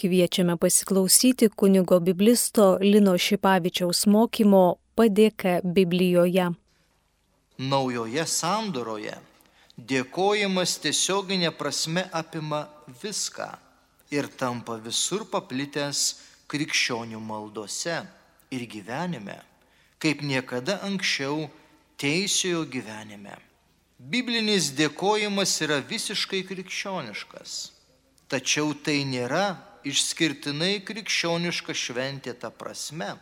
Kviečiame pasiklausyti kunigo biblisto Lino Šipavičiaus mokymo Padėka Biblijoje. Naujoje sandoroje dėkojimas tiesioginė prasme apima viską ir tampa visur paplitęs krikščionių maldose ir gyvenime, kaip niekada anksčiau teisiojo gyvenime. Biblinis dėkojimas yra visiškai krikščioniškas, tačiau tai nėra išskirtinai krikščioniška šventė ta prasme,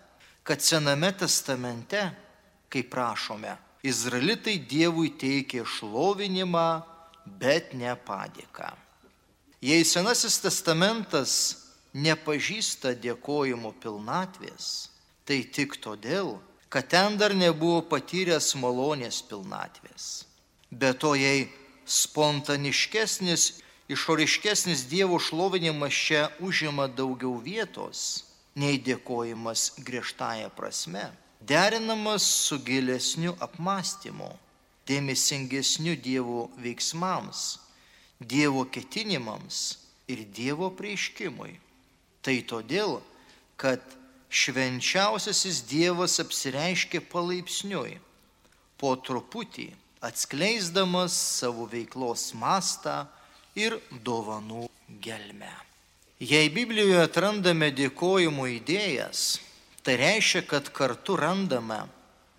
kad Sename testamente, kaip prašome, Izraelitai Dievui teikė šlovinimą, bet ne padėką. Jei Senasis testamentas nepažįsta dėkojimo pilnatvės, tai tik todėl, kad ten dar nebuvo patyręs malonės pilnatvės. Be to, jei spontaniškesnis išoriškesnis Dievo šlovinimas čia užima daugiau vietos nei dėkojimas griežtąją prasme, derinamas su gilesniu apmąstymu, dėmesingesniu Dievo veiksmams, Dievo ketinimams ir Dievo prieiškimui. Tai todėl, kad švenčiausiasis Dievas apsireiškia palaipsniui, po truputį atskleisdamas savo veiklos mastą, ir dovanų gelmę. Jei Biblijoje atrandame dėkojimo idėjas, tai reiškia, kad kartu randame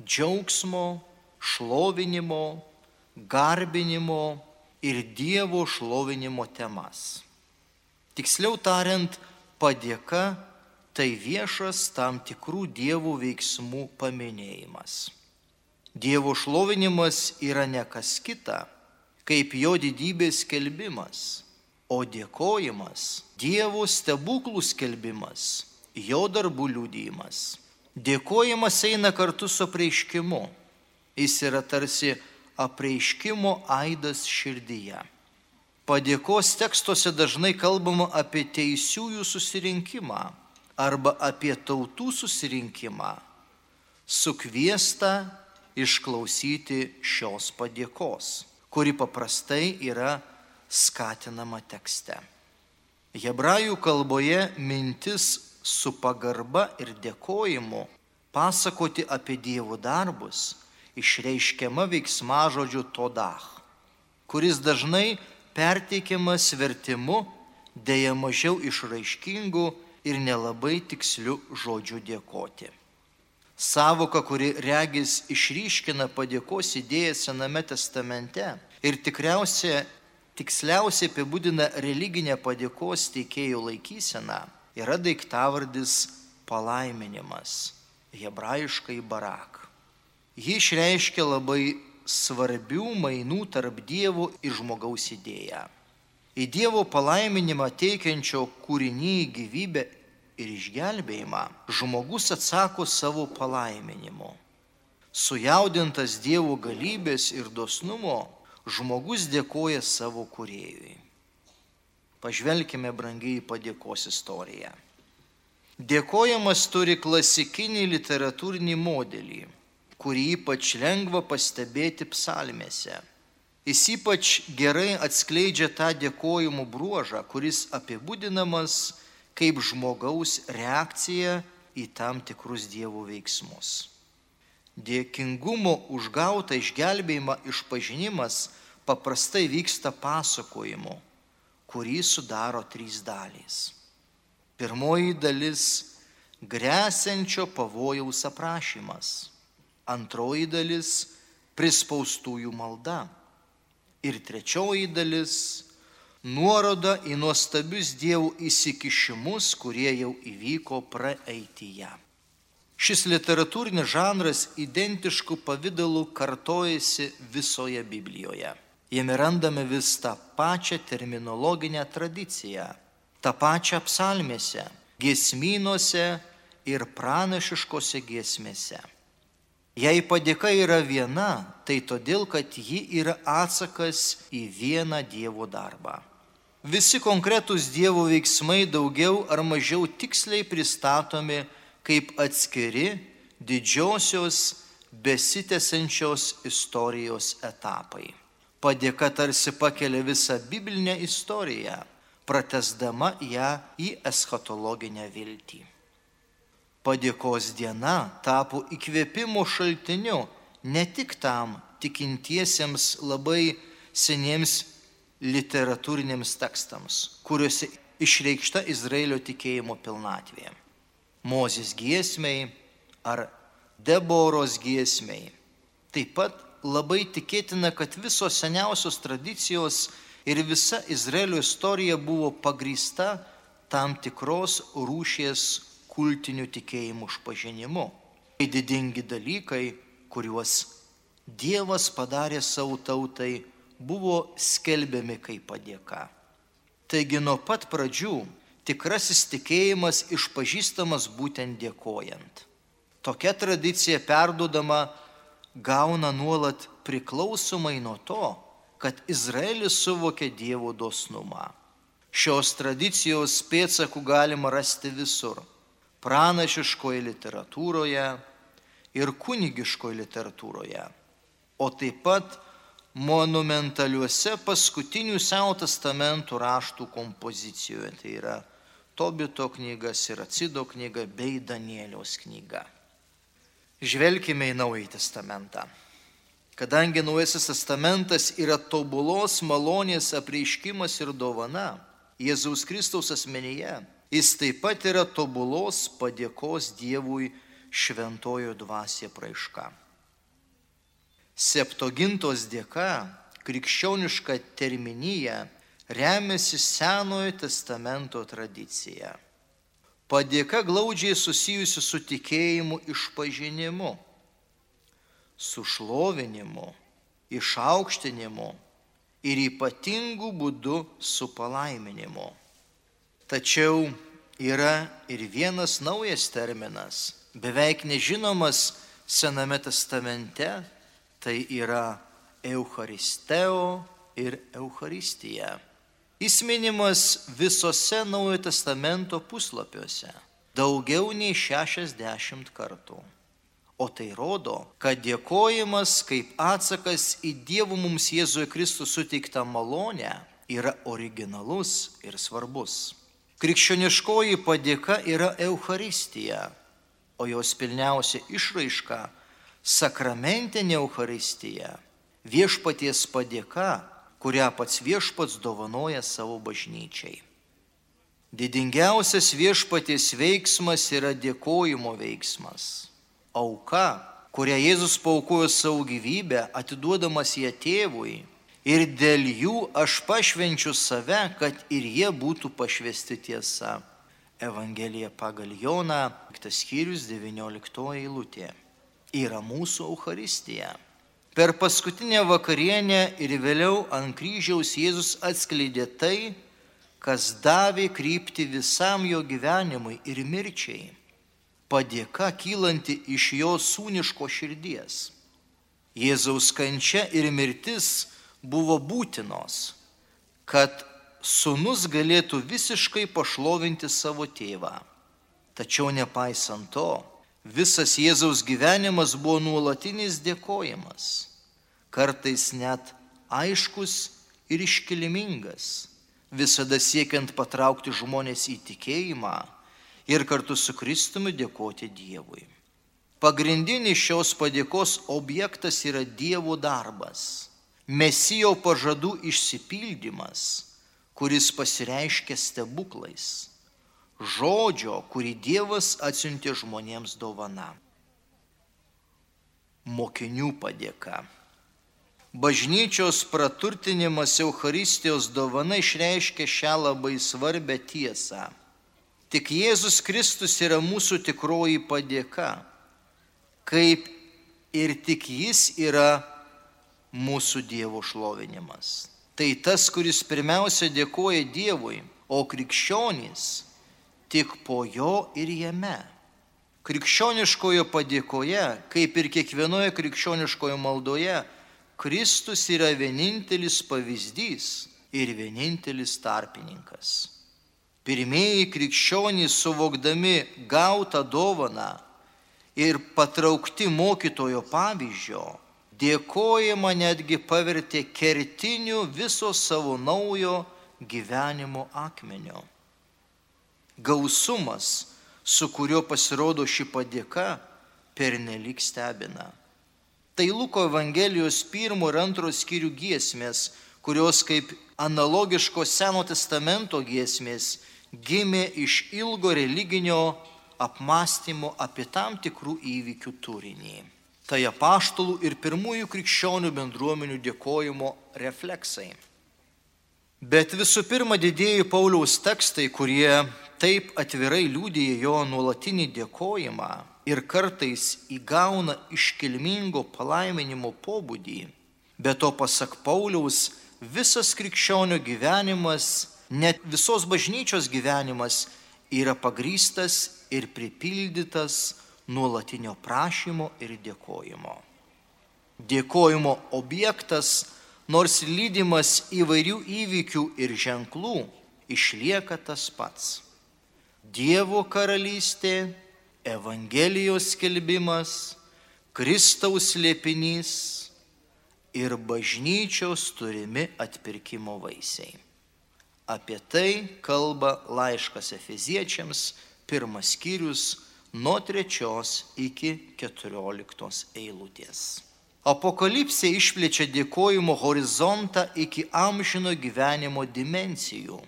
džiaugsmo, šlovinimo, garbinimo ir Dievo šlovinimo temas. Tiksliau tariant, padėka tai viešas tam tikrų dievų veiksmų paminėjimas. Dievo šlovinimas yra ne kas kita, kaip jo didybės skelbimas, o dėkojimas Dievo stebuklų skelbimas, jo darbų liūdėjimas. Dėkojimas eina kartu su apreiškimu. Jis yra tarsi apreiškimo aidas širdyje. Padėkos tekstuose dažnai kalbama apie teisiųjų susirinkimą arba apie tautų susirinkimą, sukviesta išklausyti šios padėkos kuri paprastai yra skatinama tekste. Hebrajų kalboje mintis su pagarba ir dėkojimu pasakoti apie dievų darbus išreiškiama veiksmažodžiu todach, kuris dažnai perteikiamas vertimu dėja mažiau išraiškingų ir nelabai tikslių žodžių dėkoti. Savoka, kuri regis išryškina padėkos idėją Sename testamente ir tikriausiai tiksliausiai apibūdina religinę padėkos teikėjų laikyseną, yra daiktavardis palaiminimas, hebrajiškai barak. Ji išreiškia labai svarbių mainų tarp dievų ir žmogaus idėją. Į Dievo palaiminimą teikiančio kūrinį gyvybę ir išgelbėjimą, žmogus atsako savo palaiminimu. Sujaudintas Dievo galybės ir dosnumo, žmogus dėkoja savo kuriejui. Pažvelkime brangiai padėkos istoriją. Dėkojimas turi klasikinį literatūrinį modelį, kurį ypač lengva pastebėti psalmėse. Jis ypač gerai atskleidžia tą dėkojimo bruožą, kuris apibūdinamas kaip žmogaus reakcija į tam tikrus dievų veiksmus. Dėkingumo užgautą išgelbėjimą išpažinimas paprastai vyksta pasakojimu, kurį sudaro trys dalys. Pirmoji dalis - grėsiančio pavojaus aprašymas. Antroji dalis - prispaustųjų malda. Ir trečioji dalis nuoroda į nuostabius dievų įsikišimus, kurie jau įvyko praeityje. Šis literatūrinis žanras identiškų pavydalų kartojasi visoje Biblijoje. Jame randame vis tą pačią terminologinę tradiciją, tą pačią psalmėse, giesmynuose ir pranašiškose giesmėse. Jei padėka yra viena, tai todėl, kad ji yra atsakas į vieną Dievo darbą. Visi konkretūs Dievo veiksmai daugiau ar mažiau tiksliai pristatomi kaip atskiri didžiosios besitęsiančios istorijos etapai. Padėka tarsi pakelia visą biblinę istoriją, pratesdama ją į eschatologinę viltį. Padėkos diena tapo įkvėpimo šaltiniu ne tik tam tikintiesiems labai seniems literatūriniams tekstams, kuriuose išreikšta Izraelio tikėjimo pilnatvė. Mozės giesmiai ar Deboros giesmiai. Taip pat labai tikėtina, kad visos seniausios tradicijos ir visa Izraelio istorija buvo pagrįsta tam tikros rūšies kultiniu tikėjimu išpažinimu. Tai didingi dalykai, kuriuos Dievas padarė savo tautai, buvo skelbiami kaip padėka. Taigi nuo pat pradžių tikrasis tikėjimas išpažįstamas būtent dėkojant. Tokia tradicija perdodama gauna nuolat priklausomai nuo to, kad Izraelis suvokė Dievo dosnumą. Šios tradicijos pėdsakų galima rasti visur - pranašiškoje literatūroje ir kunigiškoje literatūroje, o taip pat monumentaliuose paskutinių Seno testamentų raštų kompozicijoje. Tai yra Tobito knyga, Siracido knyga bei Danieliaus knyga. Žvelkime į Naująjį testamentą. Kadangi Naujasis testamentas yra tobulos malonės apreiškimas ir dovana Jėzaus Kristaus asmenyje, jis taip pat yra tobulos padėkos Dievui šventojo dvasie praiška. Septogintos dėka krikščioniška terminija remiasi Senojo testamento tradicija. Padėka glaudžiai susijusi su tikėjimu išpažinimu, su šlovinimu, išaukštinimu ir ypatingu būdu su palaiminimu. Tačiau yra ir vienas naujas terminas, beveik nežinomas Sename testamente tai yra Eucharisteo ir Eucharistija. Jis minimas visose Naujojo testamento puslapiuose, daugiau nei 60 kartų. O tai rodo, kad dėkojimas kaip atsakas į Dievo mums Jėzuje Kristų suteiktą malonę yra originalus ir svarbus. Krikščioniškoji padėka yra Eucharistija, o jos pilniausia išraiška sakramentinė Euharistija, viešpaties padėka, kurią pats viešpats dovanoja savo bažnyčiai. Didingiausias viešpaties veiksmas yra dėkojimo veiksmas. Auka, kurią Jėzus paukojo savo gyvybę, atiduodamas ją tėvui. Ir dėl jų aš pašvenčiu save, kad ir jie būtų pašvesti tiesa. Evangelija pagal Joną, tas skyrius 19 eilutė yra mūsų Euharistija. Per paskutinę vakarienę ir vėliau ant kryžiaus Jėzus atskleidė tai, kas davė krypti visam jo gyvenimui ir mirčiai. Padėka kylanti iš jo sūniško širdies. Jėzaus kančia ir mirtis buvo būtinos, kad sunus galėtų visiškai pašlovinti savo tėvą. Tačiau nepaisant to, visas Jėzaus gyvenimas buvo nuolatinis dėkojimas, kartais net aiškus ir iškilmingas, visada siekiant patraukti žmonės į tikėjimą ir kartu su Kristumi dėkoti Dievui. Pagrindinis šios padėkos objektas yra Dievo darbas, Mesijo pažadų išsipildymas, kuris pasireiškia stebuklais žodžio, kurį Dievas atsiuntė žmonėms dovana. Mokinių padėka. Bažnyčios praturtinimas Euharistijos dovana išreiškia šią labai svarbę tiesą. Tik Jėzus Kristus yra mūsų tikroji padėka, kaip ir tik Jis yra mūsų Dievo šlovinimas. Tai tas, kuris pirmiausia dėkoja Dievui, o krikščionys tik po jo ir jame. Krikščioniškojo padėkoje, kaip ir kiekvienoje krikščioniškojo maldoje, Kristus yra vienintelis pavyzdys ir vienintelis tarpininkas. Pirmieji krikščionys suvokdami gautą dovaną ir patraukti mokytojo pavyzdžio, dėkojimą netgi pavertė kertiniu viso savo naujo gyvenimo akmenio. Gausumas, su kuriuo pasirodo ši padėka, pernelik stebina. Tai Luko Evangelijos pirmo ir antro skyrių giesmės, kurios kaip analogiškos Seno testamento giesmės gimė iš ilgo religinio apmąstymo apie tam tikrų įvykių turinį. Tai apaštalų ir pirmųjų krikščionių bendruomenių dėkojimo refleksai. Bet visų pirma didėjai Pauliaus tekstai, kurie taip atvirai liūdėja jo nuolatinį dėkojimą ir kartais įgauna iškilmingo palaiminimo pobūdį. Be to, pasak Pauliaus, visas krikščionių gyvenimas, net visos bažnyčios gyvenimas yra pagrystas ir pripildytas nuolatinio prašymo ir dėkojimo. Dėkojimo objektas, nors lydimas įvairių įvykių ir ženklų, išlieka tas pats. Dievo karalystė, Evangelijos skelbimas, Kristaus liepinys ir bažnyčios turimi atpirkimo vaisiai. Apie tai kalba laiškas Efeziečiams pirmas skyrius nuo trečios iki keturioliktos eilutės. Apokalipsė išplečia dėkojimo horizontą iki amžino gyvenimo dimensijų.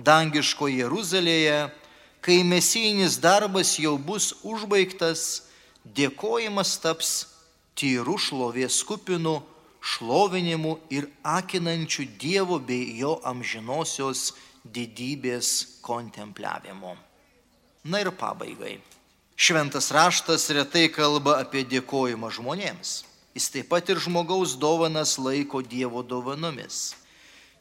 Dangiško Jeruzalėje, kai mesijinis darbas jau bus užbaigtas, dėkojimas taps tyru šlovės kupinu, šlovinimu ir akinančiu Dievo bei jo amžinosios didybės kontempliavimu. Na ir pabaigai. Šventas raštas retai kalba apie dėkojimą žmonėms. Jis taip pat ir žmogaus dovanas laiko Dievo dovanomis.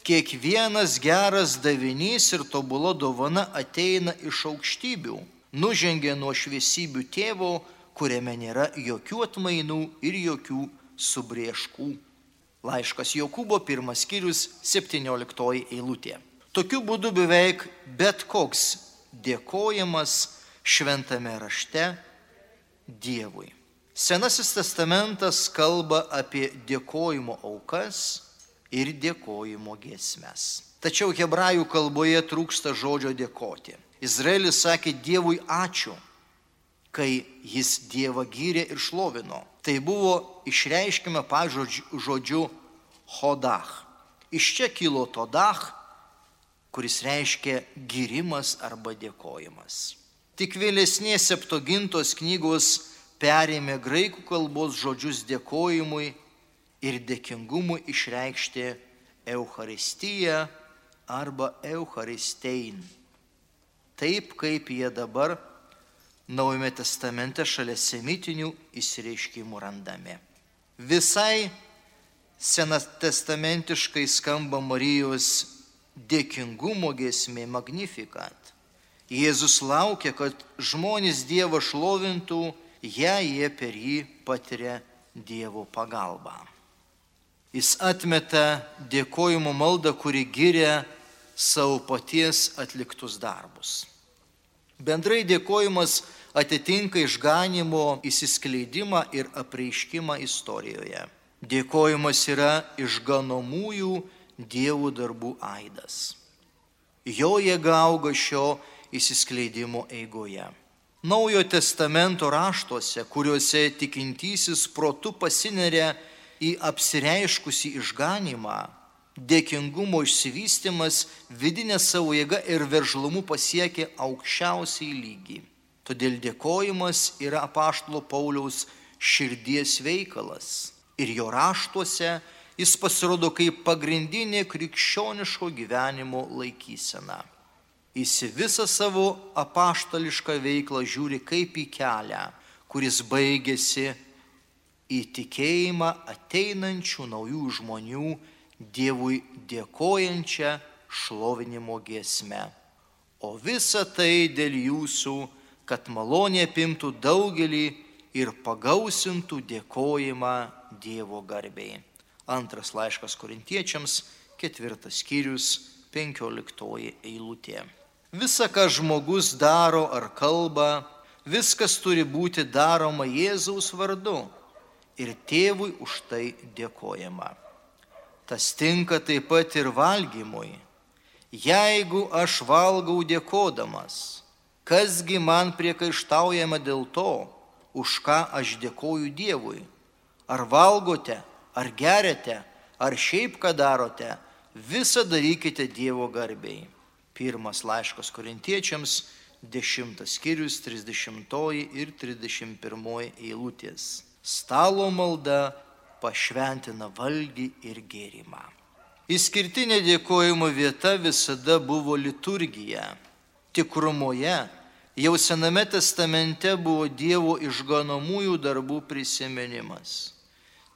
Kiekvienas geras davinys ir tobula dovana ateina iš aukštybių, nužengia nuo šviesybių tėvo, kuriame nėra jokių atmainų ir jokių subrieškų. Laiškas Jokūbo pirmas skyrius 17 eilutė. Tokiu būdu beveik bet koks dėkojimas šventame rašte Dievui. Senasis testamentas kalba apie dėkojimo aukas ir dėkojimo giesmes. Tačiau hebrajų kalboje trūksta žodžio dėkoti. Izraelis sakė Dievui ačiū, kai jis Dievą gyrė ir šlovino. Tai buvo išreiškime pažodžiu hodach. Iš čia kilo todach, kuris reiškia gyrimas arba dėkojimas. Tik vėlesnės septogintos knygos perėmė graikų kalbos žodžius dėkojimui ir dėkingumui išreikšti Eucharistiją arba Eucharistein. Taip kaip jie dabar Naujame testamente šalia semitinių įsireiškimų randami. Visai senatestamentiškai skamba Marijos dėkingumo gesmė Magnifikat. Jėzus laukia, kad žmonės Dievą šlovintų, jei jie per jį patiria Dievo pagalbą. Jis atmeta dėkojimo maldą, kuri giria savo paties atliktus darbus. Bendrai dėkojimas atitinka išganimo įsiskleidimą ir apreiškimą istorijoje. Dėkojimas yra išganomųjų dievų darbų aidas. Jo jėga auga šio įsiskleidimo eigoje. Naujo testamento raštuose, kuriuose tikintysis protu pasineria į apsireiškusi išganimą, dėkingumo išsivystimas vidinė savo jėga ir veržlumu pasiekia aukščiausiai lygį. Todėl dėkojimas yra apaštalo Pauliaus širdies veikalas ir jo raštuose jis pasirodo kaip pagrindinė krikščioniško gyvenimo laikysena. Jis visą savo apaštališką veiklą žiūri kaip į kelią, kuris baigėsi į tikėjimą ateinančių naujų žmonių Dievui dėkojančią šlovinimo giesmę. O visa tai dėl jūsų, kad malonė apimtų daugelį ir pagausintų dėkojimą Dievo garbėjai. Antras laiškas korintiečiams, ketvirtas skyrius, penkioliktoji eilutė. Visa, ką žmogus daro ar kalba, viskas turi būti daroma Jėzaus vardu ir tėvui už tai dėkojama. Tas tinka taip pat ir valgymui. Jeigu aš valgau dėkodamas, kasgi man priekaištaujama dėl to, už ką aš dėkoju Dievui? Ar valgote, ar geriate, ar šiaip ką darote, visą darykite Dievo garbiai. Pirmas laiškas korintiečiams, 10 skyrius, 30 ir 31 eilutės. Stalo malda pašventina valgį ir gėrimą. Išskirtinė dėkojimo vieta visada buvo liturgija. Tikrumoje jau Sename testamente buvo Dievo išganomųjų darbų prisiminimas.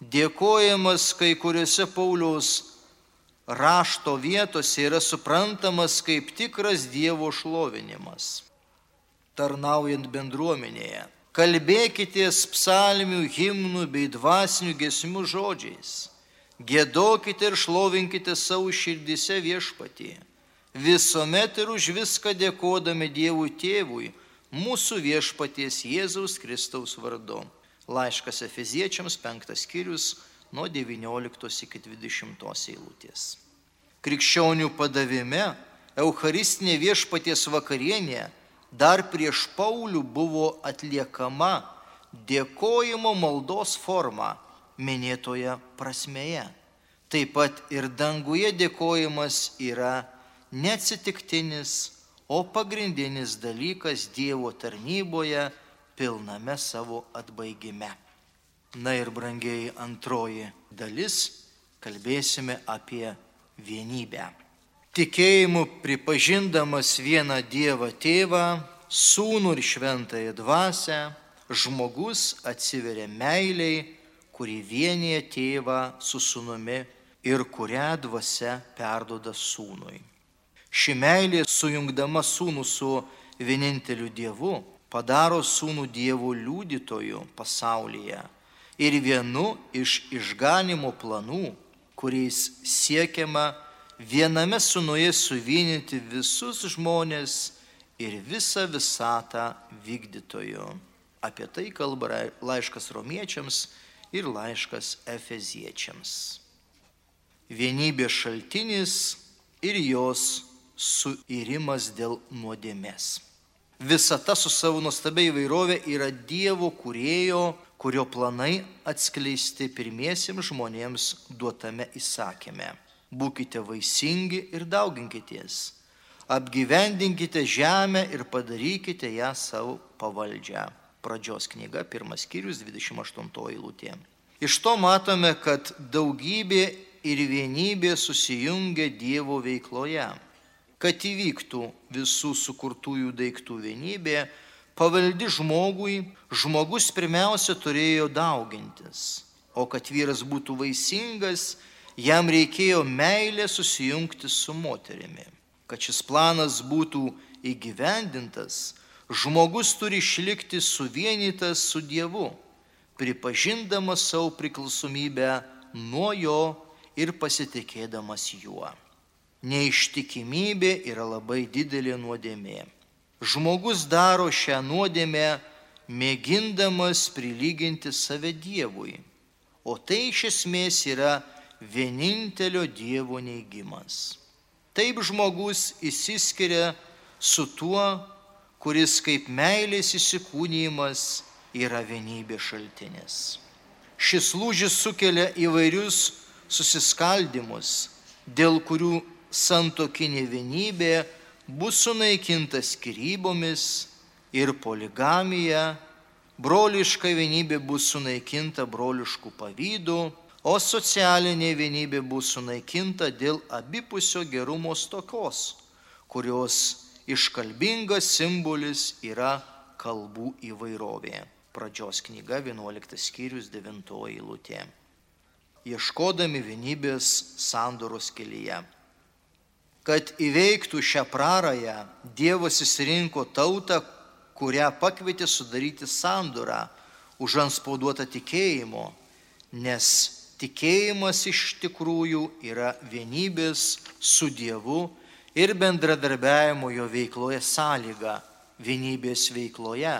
Dėkojimas kai kuriuose Pauliaus rašto vietose yra suprantamas kaip tikras Dievo šlovinimas. Tarnaujant bendruomenėje, kalbėkitės psalmių, himnų bei dvasinių gesmių žodžiais Gėdokite ir šlovinkite savo širdise viešpatį. Visuomet ir už viską dėkodami Dievui Tėvui, mūsų viešpaties Jėzaus Kristaus vardu. Laiškas Efeziečiams 5 skyrius nuo 19 iki 20 eilutės. Krikščionių padavime Eucharistinė viešpaties vakarienė dar prieš Paulių buvo atliekama dėkojimo maldos forma minėtoje prasmėje. Taip pat ir danguje dėkojimas yra neatsitiktinis, o pagrindinis dalykas Dievo tarnyboje pilname savo atbaigime. Na ir brangiai antroji dalis kalbėsime apie vienybę. Tikėjimu pripažindamas vieną Dievą tėvą, sūnų ir šventąją dvasę, žmogus atsiveria meiliai kuri vienyje tėvą su sunumi ir kurią dvasia perdoda sūnui. Ši meilė sujungdama sūnų su vieninteliu Dievu padaro sūnų Dievo liudytoju pasaulyje ir vienu iš išganimo planų, kuriais siekiama viename sūnuje suvienyti visus žmonės ir visą visatą vykdytoju. Apie tai kalba laiškas romiečiams ir laiškas Efeziečiams. Vienybės šaltinis ir jos suirimas dėl nuodėmės. Visata su savo nuostabia įvairovė yra Dievo kurėjo, kurio planai atskleisti pirmiesiems žmonėms duotame įsakėme. Būkite vaisingi ir dauginkitės. Apgyvendinkite žemę ir padarykite ją savo pavaldžią pradžios knyga, pirmas skyrius, 28 eilutė. Iš to matome, kad daugybė ir vienybė susijungia Dievo veikloje. Kad įvyktų visų sukurtųjų daiktų vienybė, pavaldi žmogui, žmogus pirmiausia turėjo daugintis, o kad vyras būtų vaisingas, jam reikėjo meilė susijungti su moterimi. Kad šis planas būtų įgyvendintas, žmogus turi išlikti suvienytas su Dievu, pripažindamas savo priklausomybę nuo Jo ir pasitikėdamas Juo. Neištikimybė yra labai didelė nuodėmė. Žmogus daro šią nuodėmę mėgindamas prilyginti save Dievui, o tai iš esmės yra vienintelio Dievo neigimas. Taip žmogus įsiskiria su tuo, kuris kaip meilės įsikūnymas yra vienybės šaltinis. Šis lūžis sukelia įvairius susiskaldimus, dėl kurių santokinė vienybė bus sunaikinta skirybomis ir poligamija, broliška vienybė bus sunaikinta broliškų pavydų, o socialinė vienybė bus sunaikinta dėl abipusio gerumo stokos, kurios iškalbingas simbolis yra kalbų įvairovė. Pradžios knyga 11 skyrius 9 eilutė. Ieškodami vienybės sandoros kelyje. Kad įveiktų šią prarąją, Dievas įsirinko tautą, kurią pakvietė sudaryti sandorą už anspauduotą tikėjimo, nes tikėjimas iš tikrųjų yra vienybės su Dievu ir bendradarbiavimo jo veikloje sąlyga vienybės veikloje,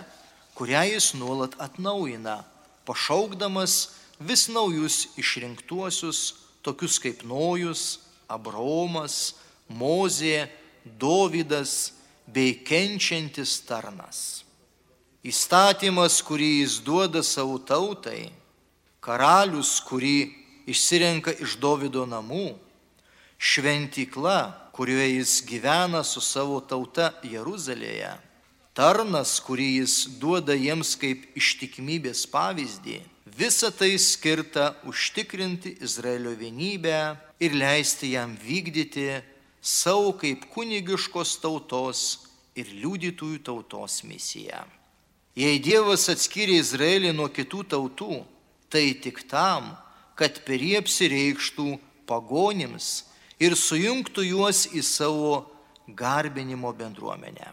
kurią jis nuolat atnaujina, pašaukdamas vis naujus išrinktuosius, tokius kaip Nojus, Abraomas, Mozė, Dovydas bei kenčiantis tarnas. Įstatymas, kurį jis duoda savo tautai, karalius, kurį išsirenka iš Dovido namų, šventykla, kurioje jis gyvena su savo tauta Jeruzalėje, tarnas, kurį jis duoda jiems kaip ištikimybės pavyzdį, visa tai skirta užtikrinti Izraelio vienybę ir leisti jam vykdyti savo kaip kunigiškos tautos ir liudytųjų tautos misiją. Jei Dievas atskyrė Izraelį nuo kitų tautų, tai tik tam, kad per jį apsireikštų pagonims ir sujungtų juos į savo garbinimo bendruomenę.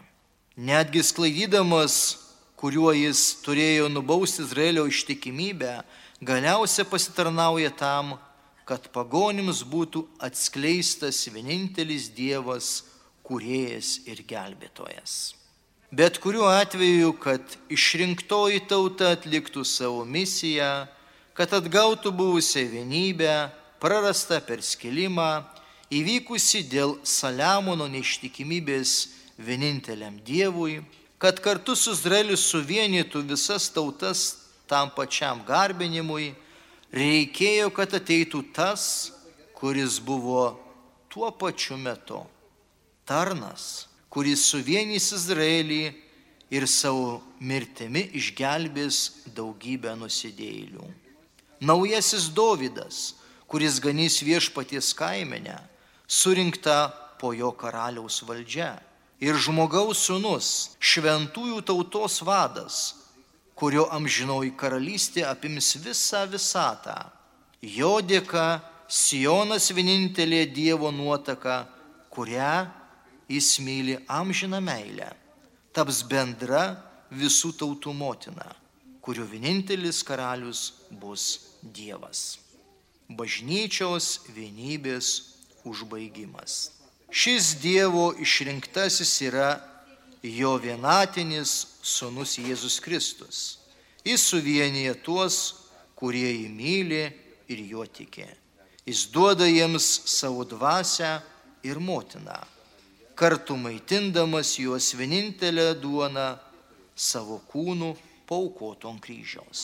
Netgi sklaidydamas, kuriuo jis turėjo nubausti Izraelio ištikimybę, galiausia pasitarnauja tam, kad pagonims būtų atskleistas vienintelis Dievas, kuriejas ir gelbėtojas. Bet kuriuo atveju, kad išrinktoji tauta atliktų savo misiją, kad atgautų buvusią vienybę, prarastą per skilimą, įvykusi dėl Saliamono neištikimybės vieninteliam Dievui, kad kartu su Izraeliu suvienytų visas tautas tam pačiam garbinimui, reikėjo, kad ateitų tas, kuris buvo tuo pačiu metu tarnas kuris suvienys Izraelį ir savo mirtimi išgelbės daugybę nusidėlių. Naujasis Dovydas, kuris ganys viešpaties kaimenę, surinkta po jo karaliaus valdžia. Ir žmogaus sunus, šventųjų tautos vadas, kurio amžinoji karalystė apims visą visatą. Jo dėka Sionas vienintelė Dievo nuotaka, kurią jis myli amžiną meilę, taps bendra visų tautų motina, kurio vienintelis karalius bus Dievas. Bažnyčios vienybės užbaigimas. Šis Dievo išrinktasis yra jo vienatinis Sūnus Jėzus Kristus. Jis suvienyje tuos, kurie jį myli ir juo tikė. Jis duoda jiems savo dvasę ir motiną kartu maitindamas juos vienintelę duoną savo kūnų paukotų ant kryžiaus.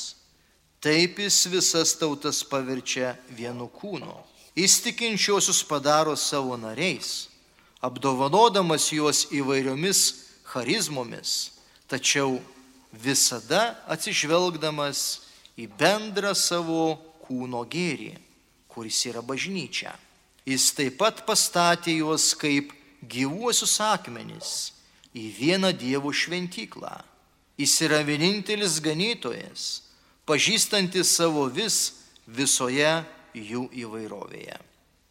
Taip jis visas tautas paverčia vienu kūnu. Jis tikinčiosius padaro savo nariais, apdovanodamas juos įvairiomis charizmomis, tačiau visada atsižvelgdamas į bendrą savo kūno gėrį, kuris yra bažnyčia. Jis taip pat pastatė juos kaip gyvuosius akmenis į vieną Dievo šventyklą. Jis yra vienintelis ganytojas, pažįstantis savo vis visoje jų įvairovėje.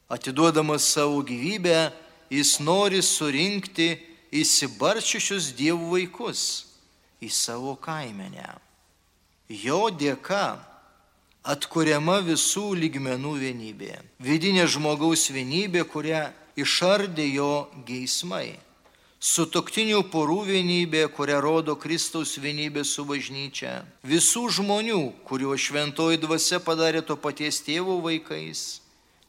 Atiduodamas savo gyvybę, jis nori surinkti įsibarčiušius dievų vaikus į savo kaimenę. Jo dėka atkuriama visų lygmenų vienybė. Vidinė žmogaus vienybė, kurią išardė jo geismai. Sutoktinių porų vienybė, kurią rodo Kristaus vienybė su bažnyčia. Visų žmonių, kuriuo šventoji dvasia padarė to paties tėvo vaikais,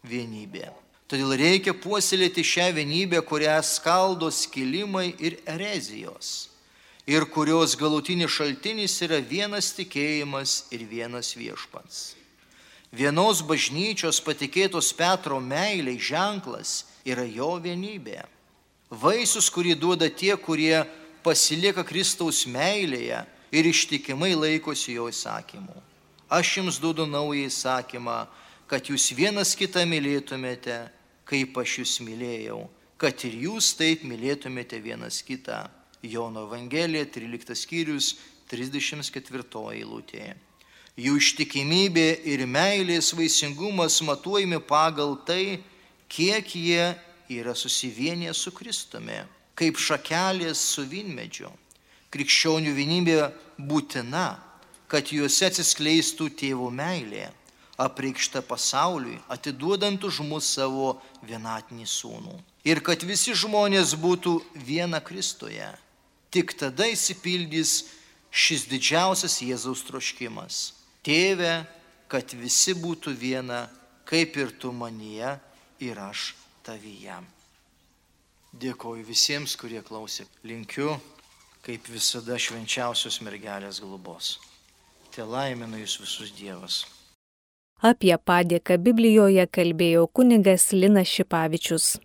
vienybė. Todėl reikia puoselėti šią vienybę, kurią skaldo skilimai ir erezijos. Ir kurios galutinis šaltinis yra vienas tikėjimas ir vienas viešpats. Vienos bažnyčios patikėtos Petro meiliai ženklas yra jo vienybė. Vaisius, kurį duoda tie, kurie pasilieka Kristaus meilėje ir ištikimai laikosi jo įsakymų. Aš jums duodu naują įsakymą, kad jūs vienas kitą mylėtumėte, kaip aš jūs mylėjau, kad ir jūs taip mylėtumėte vienas kitą. Jono Evangelija, 13 skyrius, 34 eilutė. Jų ištikimybė ir meilės vaisingumas matuojami pagal tai, kiek jie yra susivienę su Kristumi, kaip šakelės su vynmedžiu. Krikščionių vienybė būtina, kad juose atsiskleistų tėvo meilė, apreikšta pasauliui, atiduodant už mus savo vienatinį sūnų. Ir kad visi žmonės būtų viena Kristoje. Tik tada įsipildys šis didžiausias Jėzaus troškimas. Tėve, kad visi būtų viena, kaip ir tu manyje ir aš tavyje. Dėkoju visiems, kurie klausė. Linkiu, kaip visada, švenčiausios mergelės globos. Te laimina jūs visus Dievas. Apie padėką Biblijoje kalbėjo kunigas Linas Šipavičius.